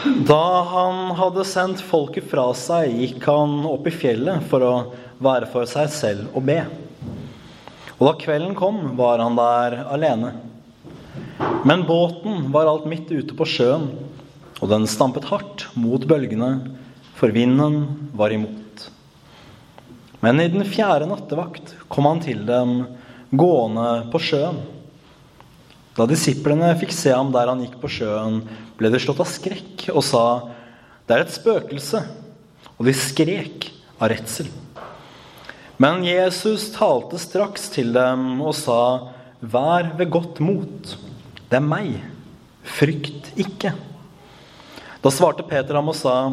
Da han hadde sendt folket fra seg, gikk han opp i fjellet for å være for seg selv og be. Og da kvelden kom, var han der alene. Men båten var alt midt ute på sjøen, og den stampet hardt mot bølgene, for vinden var imot. Men i den fjerde nattevakt kom han til dem gående på sjøen. Da disiplene fikk se ham der han gikk på sjøen, ble de slått av skrekk og sa, 'Det er et spøkelse', og de skrek av redsel. Men Jesus talte straks til dem og sa, 'Vær ved godt mot. Det er meg. Frykt ikke.' Da svarte Peter ham og sa,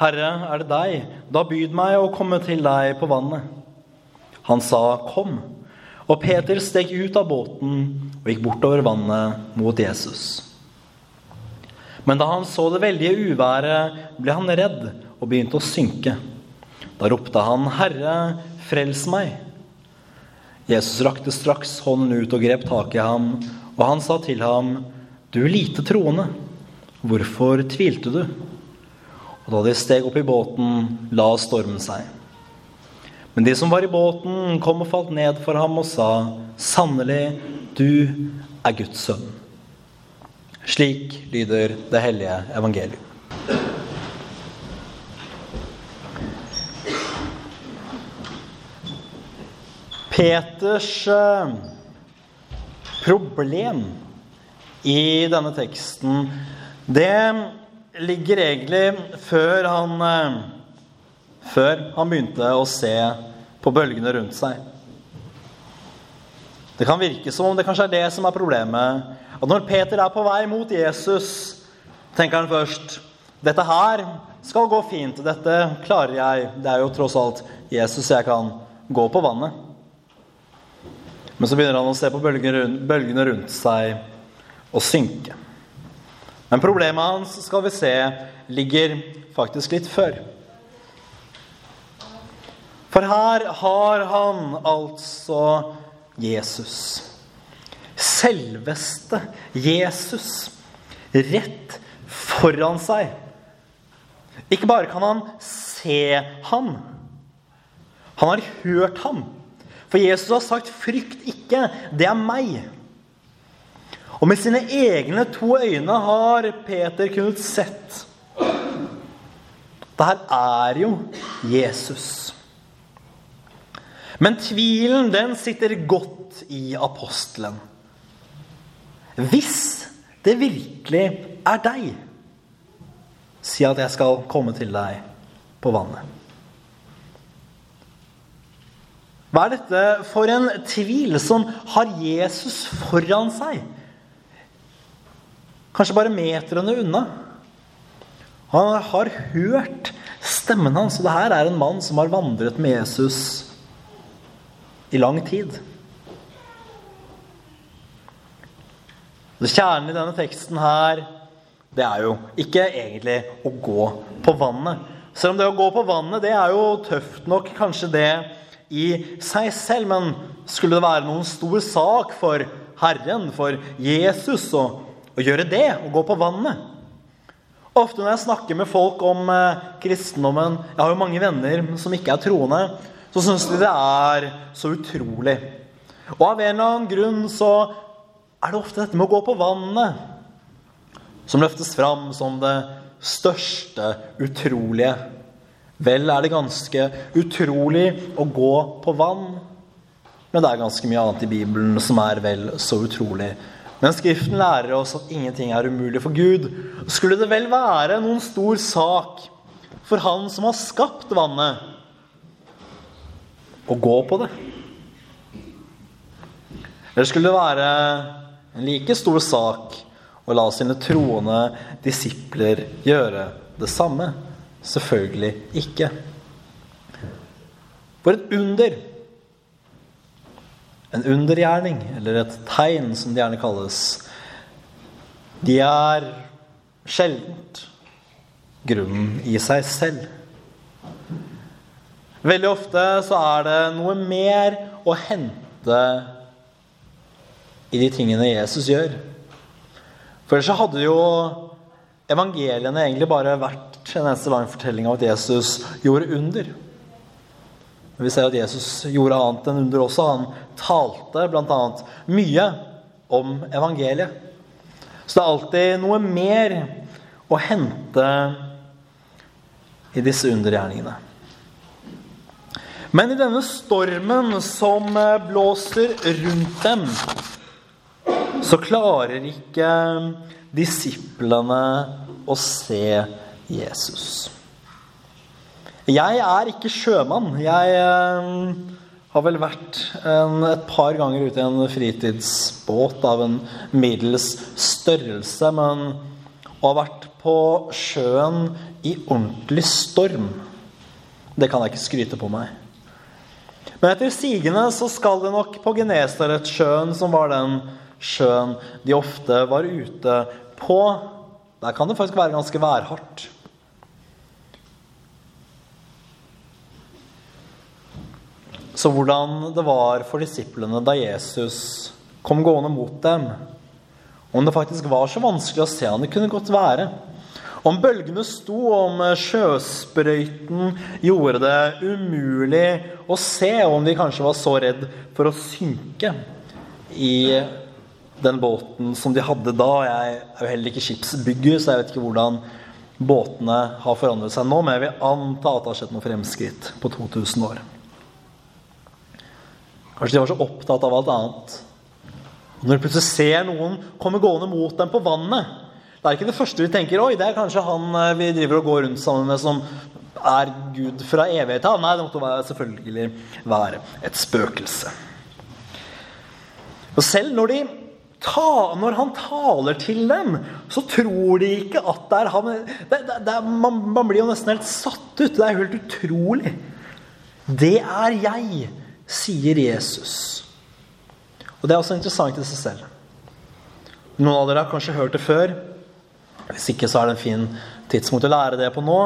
'Herre, er det deg? Da byd meg å komme til deg på vannet.' Han sa, 'Kom.' Og Peter steg ut av båten og gikk bortover vannet mot Jesus. Men da han så det veldige uværet, ble han redd og begynte å synke. Da ropte han, 'Herre, frels meg!' Jesus rakte straks hånden ut og grep tak i ham, og han sa til ham, 'Du lite troende, hvorfor tvilte du?' Og da de steg opp i båten, la stormen seg. Men de som var i båten, kom og falt ned for ham og sa, 'Sannelig, du er Guds sønn'. Slik lyder det hellige evangelium. Peters eh, problem i denne teksten, det ligger egentlig før han eh, før han begynte å se på bølgene rundt seg. Det kan virke som om det kanskje er det som er problemet. At når Peter er på vei mot Jesus, tenker han først dette her skal gå fint. Dette klarer jeg. Det er jo tross alt Jesus jeg kan gå på vannet. Men så begynner han å se på bølgene rundt seg og synke. Men problemet hans, skal vi se, ligger faktisk litt før. Her har han altså Jesus. Selveste Jesus rett foran seg. Ikke bare kan han se ham, han har hørt ham. For Jesus har sagt 'frykt ikke, det er meg'. Og med sine egne to øyne har Peter kunnet sett. Det her er jo Jesus. Men tvilen, den sitter godt i apostelen. Hvis det virkelig er deg, si at jeg skal komme til deg på vannet. Hva er dette for en tvil som har Jesus foran seg? Kanskje bare meterne unna. Han har hørt stemmen hans, og det her er en mann som har vandret med Jesus i lang tid. Det Kjernen i denne teksten her, det er jo ikke egentlig å gå på vannet. Selv om det å gå på vannet, det er jo tøft nok, kanskje det i seg selv. Men skulle det være noen stor sak for Herren, for Jesus, å, å gjøre det, å gå på vannet? Ofte når jeg snakker med folk om eh, kristendommen Jeg har jo mange venner som ikke er troende så syns de det er så utrolig. Og av en eller annen grunn så er det ofte dette med å gå på vannet som løftes fram som det største utrolige. Vel er det ganske utrolig å gå på vann, men det er ganske mye annet i Bibelen som er vel så utrolig. Men Skriften lærer oss at ingenting er umulig for Gud. Skulle det vel være noen stor sak for Han som har skapt vannet, å gå på det? Eller skulle det være en like stor sak å la sine troende disipler gjøre det samme? Selvfølgelig ikke. For et under, en undergjerning, eller et tegn, som det gjerne kalles, de er sjeldent grunnen i seg selv. Veldig ofte så er det noe mer å hente i de tingene Jesus gjør. For ellers så hadde jo evangeliene egentlig bare vært en eneste lang fortelling av at Jesus gjorde under. Vi ser at Jesus gjorde annet enn under også. Han talte bl.a. mye om evangeliet. Så det er alltid noe mer å hente i disse undergjerningene. Men i denne stormen som blåser rundt dem, så klarer ikke disiplene å se Jesus. Jeg er ikke sjømann. Jeg eh, har vel vært en, et par ganger ute i en fritidsbåt av en middels størrelse, men å ha vært på sjøen i ordentlig storm, det kan jeg ikke skryte på meg. Men etter sigende så skal det nok på Genesaretsjøen, som var den sjøen de ofte var ute på, der kan det faktisk være ganske værhardt. Så hvordan det var for disiplene da Jesus kom gående mot dem Om det faktisk var så vanskelig å se han det kunne godt være. Om bølgene sto, om sjøsprøyten gjorde det umulig å se, om de kanskje var så redd for å synke i den båten som de hadde da. Jeg er jo heller ikke skipsbygger, så jeg vet ikke hvordan båtene har forandret seg nå, men jeg vil anta at det har skjedd noe fremskritt på 2000 år. Kanskje de var så opptatt av alt annet. Når de plutselig ser noen komme gående mot dem på vannet, det er ikke det første vi tenker Oi, det er kanskje han eh, vi driver og går rundt sammen med, som er Gud fra evighet av. Nei, det måtte selvfølgelig være et spøkelse. Og selv når de Ta, når han taler til dem, så tror de ikke at det er han. Det, det, det, man, man, blir jo nesten helt satt ut. Det er helt utrolig. Det er jeg, sier Jesus. Og det er også interessant i seg selv. Noen av dere har kanskje hørt det før. Hvis ikke så er det en fin tidspunkt å lære det på nå.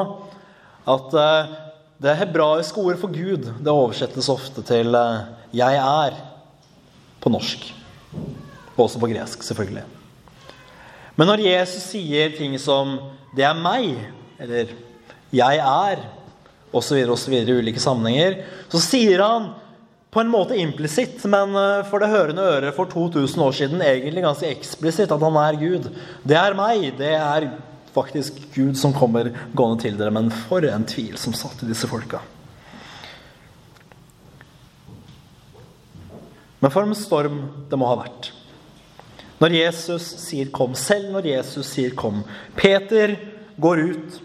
At uh, det hebraiske ordet for Gud det oversettes ofte til uh, 'jeg er' på norsk. Og også på gresk, selvfølgelig. Men når Jesus sier ting som 'det er meg', eller 'jeg er', osv., osv. i ulike sammenhenger, så sier han på en måte implisitt, men eh, for det hørende øret for 2000 år siden egentlig ganske eksplisitt at han er Gud. Det er meg. Det er faktisk Gud som kommer gående til dere. Men for en tvil som satt i disse folka. Men for en storm det må ha vært. Når Jesus sier 'kom', selv når Jesus sier 'kom'. Peter går ut,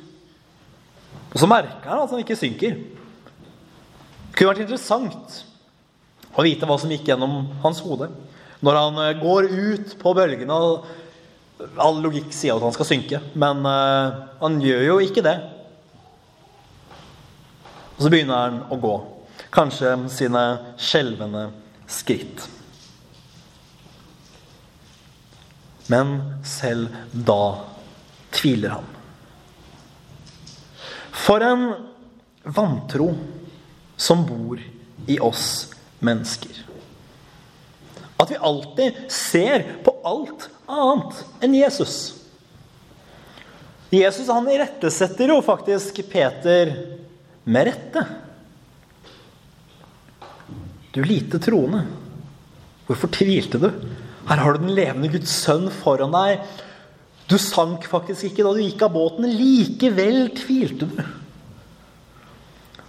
og så merker han at han ikke synker. Det kunne vært interessant å vite hva som gikk gjennom hans hode. Når han eh, går ut på bølgene All logikk sier at han skal synke, men uh, han gjør jo ikke det. Og så begynner han å gå. Kanskje sine skjelvende skritt. Men selv da tviler han. For en vantro som bor i oss mennesker. At vi alltid ser på alt annet enn Jesus. Jesus han irettesetter jo faktisk Peter med rette. Du lite troende. Hvorfor tvilte du? Her har du den levende Guds sønn foran deg. Du sank faktisk ikke da du gikk av båten. Likevel tvilte du.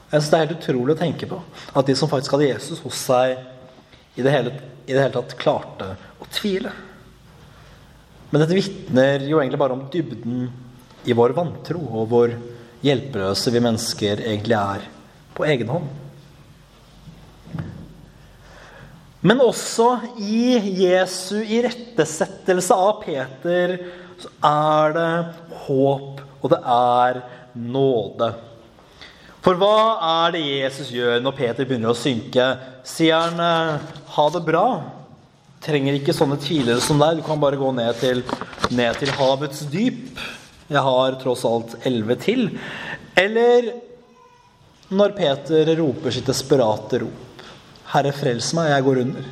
Jeg synes Det er helt utrolig å tenke på at de som faktisk hadde Jesus hos seg, i det hele, i det hele tatt klarte å tvile. Men dette vitner jo egentlig bare om dybden i vår vantro, og hvor hjelpeløse vi mennesker egentlig er på egen hånd. Men også i Jesu irettesettelse av Peter så er det håp, og det er nåde. For hva er det Jesus gjør når Peter begynner å synke? Sier han eh, 'ha det bra'? Trenger ikke sånne tvilere som deg. Du kan bare gå ned til, ned til havets dyp. Jeg har tross alt elleve til. Eller når Peter roper sitt desperate rop. 'Herre, frels meg, jeg går under',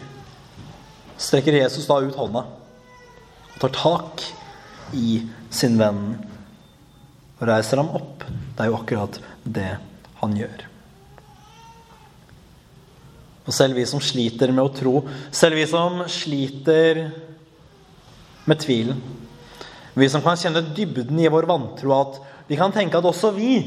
strekker Jesus da ut hånda og tar tak i sin venn og reiser ham opp. Det er jo akkurat det han gjør. Og selv vi som sliter med å tro, selv vi som sliter med tvilen, vi som kan kjenne dybden i vår vantro, at vi kan tenke at også vi,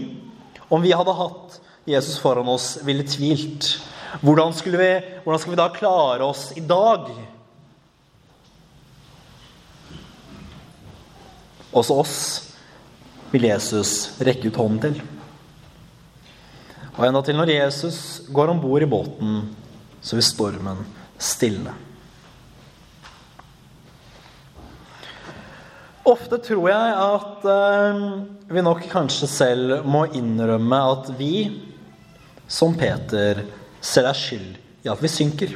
om vi hadde hatt Jesus foran oss, ville tvilt. Hvordan, vi, hvordan skal vi da klare oss i dag? Også oss vil Jesus rekke ut hånden til. Og enda til når Jesus går om bord i båten, så vil stormen stille. Ofte tror jeg at uh, vi nok kanskje selv må innrømme at vi, som Peter, selv er skyld i at vi synker.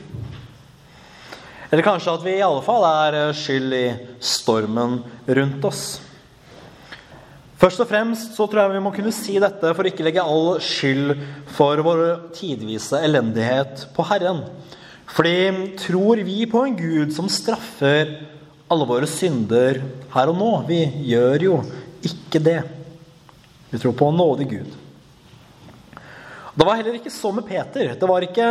Eller kanskje at vi i alle fall er skyld i stormen rundt oss. Først og fremst så tror jeg vi må kunne si dette for ikke legge all skyld for vår tidvise elendighet på Herren. Fordi tror vi på en Gud som straffer alle våre synder her og nå? Vi gjør jo ikke det. Vi tror på en nådig Gud. Det var heller ikke så med Peter. Det var ikke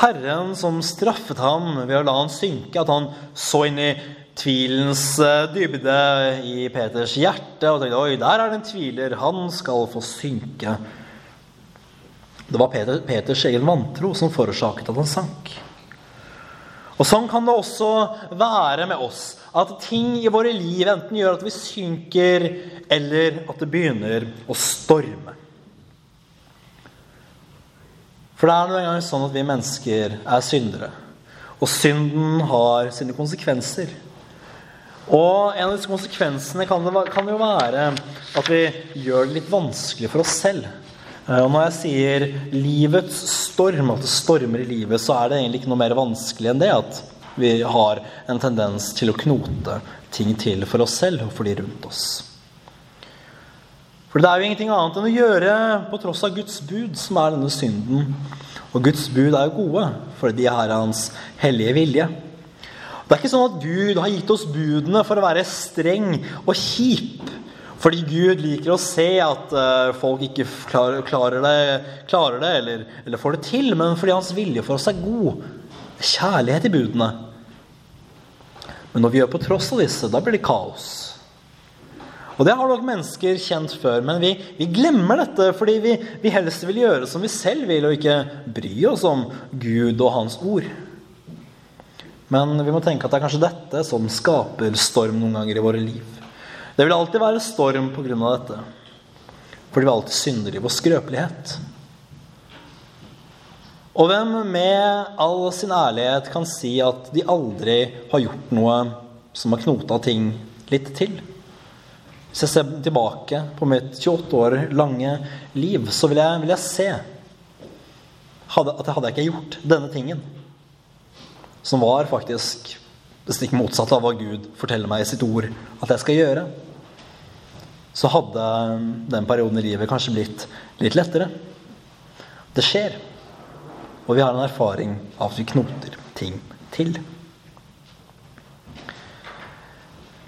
Herren som straffet ham ved å la han synke, at han så inn i tvilens eh, dybde i Peters hjerte og tenkte oi, der er det en tviler, han skal få synke. Det var Peter, Peters egen vantro som forårsaket at han sank. Og Sånn kan det også være med oss. At ting i våre liv enten gjør at vi synker, eller at det begynner å storme. For det er nå engang sånn at vi mennesker er syndere. Og synden har sine konsekvenser. Og en av disse konsekvensene kan, det, kan jo være at vi gjør det litt vanskelig for oss selv. Eh, og når jeg sier livets storm, at det stormer i livet, så er det egentlig ikke noe mer vanskelig enn det at vi har en tendens til å knote ting til for oss selv og for de rundt oss. For det er jo ingenting annet enn å gjøre på tross av Guds bud, som er denne synden. Og Guds bud er jo gode, for de er hans hellige vilje. Det er ikke sånn at Gud har gitt oss budene for å være streng og kjip. Fordi Gud liker å se at uh, folk ikke klarer det, klarer det eller, eller, får det til, men fordi hans vilje for oss er god. Kjærlighet i budene. Men når vi gjør på tross av disse, da blir det kaos. Og det har nok mennesker kjent før, men vi, vi glemmer dette fordi vi, vi, helst vil gjøre som vi selv vil, og ikke bry oss om Gud og Hans ord. Men vi må tenke at det er kanskje dette som skaper storm noen ganger i våre liv. Det vil alltid være storm pga. dette, fordi vi alltid synder i vår skrøpelighet. Og hvem med all sin ærlighet kan si at de aldri har gjort noe som har knota ting litt til? Hvis jeg ser tilbake på mitt 28 år lange liv, så vil jeg, vil jeg se hadde, at jeg hadde ikke gjort denne tingen, som var faktisk det stikk motsatte av hva Gud forteller meg i sitt ord at jeg skal gjøre, så hadde den perioden i livet kanskje blitt litt lettere. Det skjer. Og vi har en erfaring av at vi knoter ting til.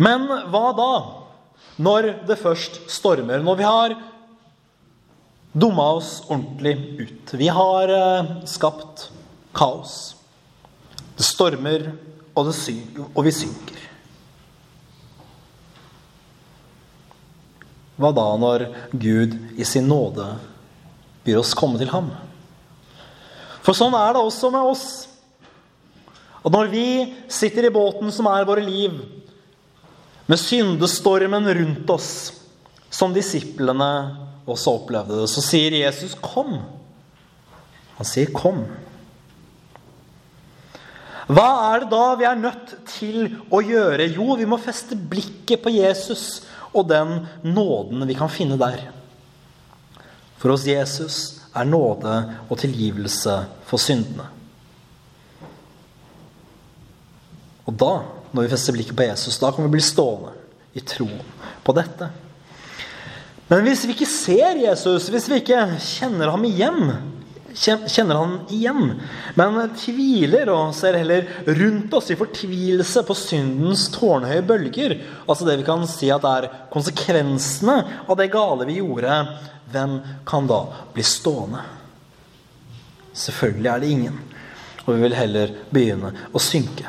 Men hva da? Når det først stormer, når vi har dumma oss ordentlig ut. Vi har eh, skapt kaos. Det stormer, og, det synker, og vi synker. Hva da når Gud i sin nåde byr oss komme til ham? For sånn er det også med oss. At når vi sitter i båten som er våre liv, med syndestormen rundt oss, som disiplene også opplevde det, så sier Jesus 'kom'. Han sier 'kom'. Hva er det da vi er nødt til å gjøre? Jo, vi må feste blikket på Jesus og den nåden vi kan finne der. For hos Jesus er nåde og tilgivelse for syndene. Og da når vi fester blikket på Jesus. Da kan vi bli stående i troen på dette. Men hvis vi ikke ser Jesus, hvis vi ikke kjenner ham igjen kjenner han igjen, men tviler og ser heller rundt oss i fortvilelse på syndens tårnhøye bølger. Altså det vi kan si at er konsekvensene av det gale vi gjorde. Hvem kan da bli stående? Selvfølgelig er det ingen. Og vi vil heller begynne å synke.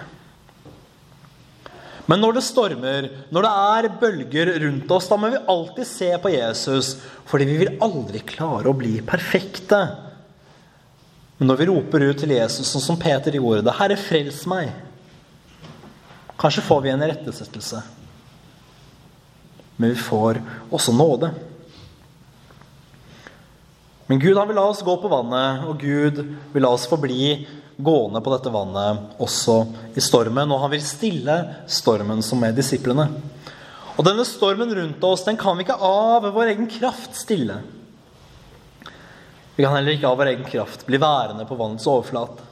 Men når det stormer, når det er bølger rundt oss, da må vi alltid se på Jesus, fordi vi vil aldri klare å bli perfekte. Men når vi roper ut til Jesus, sånn som Peter gjorde det 'Herre, frels meg', kanskje får vi en rettesettelse. Men vi får også nåde. Men Gud han vil la oss gå på vannet, og Gud vil la oss forbli gående på dette vannet også i stormen. Og han vil stille stormen som med disiplene. Og denne stormen rundt oss den kan vi ikke av vår egen kraft stille. Vi kan heller ikke av vår egen kraft bli værende på vannets overflate.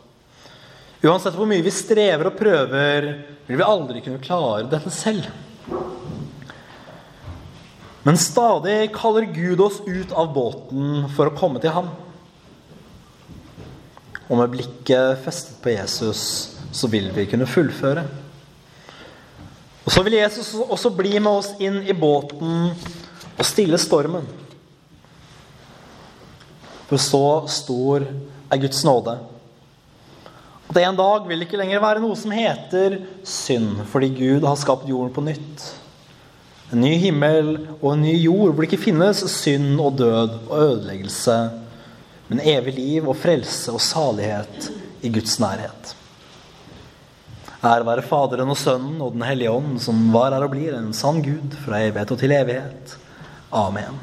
Uansett hvor mye vi strever og prøver, vil vi aldri kunne klare dette selv. Men stadig kaller Gud oss ut av båten for å komme til ham. Og med blikket festet på Jesus så vil vi kunne fullføre. Og så vil Jesus også bli med oss inn i båten og stille stormen. For så stor er Guds nåde. At det en dag vil ikke lenger være noe som heter synd, fordi Gud har skapt jorden på nytt. En ny himmel og en ny jord hvor det ikke finnes synd og død og ødeleggelse, men evig liv og frelse og salighet i Guds nærhet. Ære være Faderen og Sønnen og Den hellige ånd, som var, er og blir en sann Gud fra evighet og til evighet. Amen.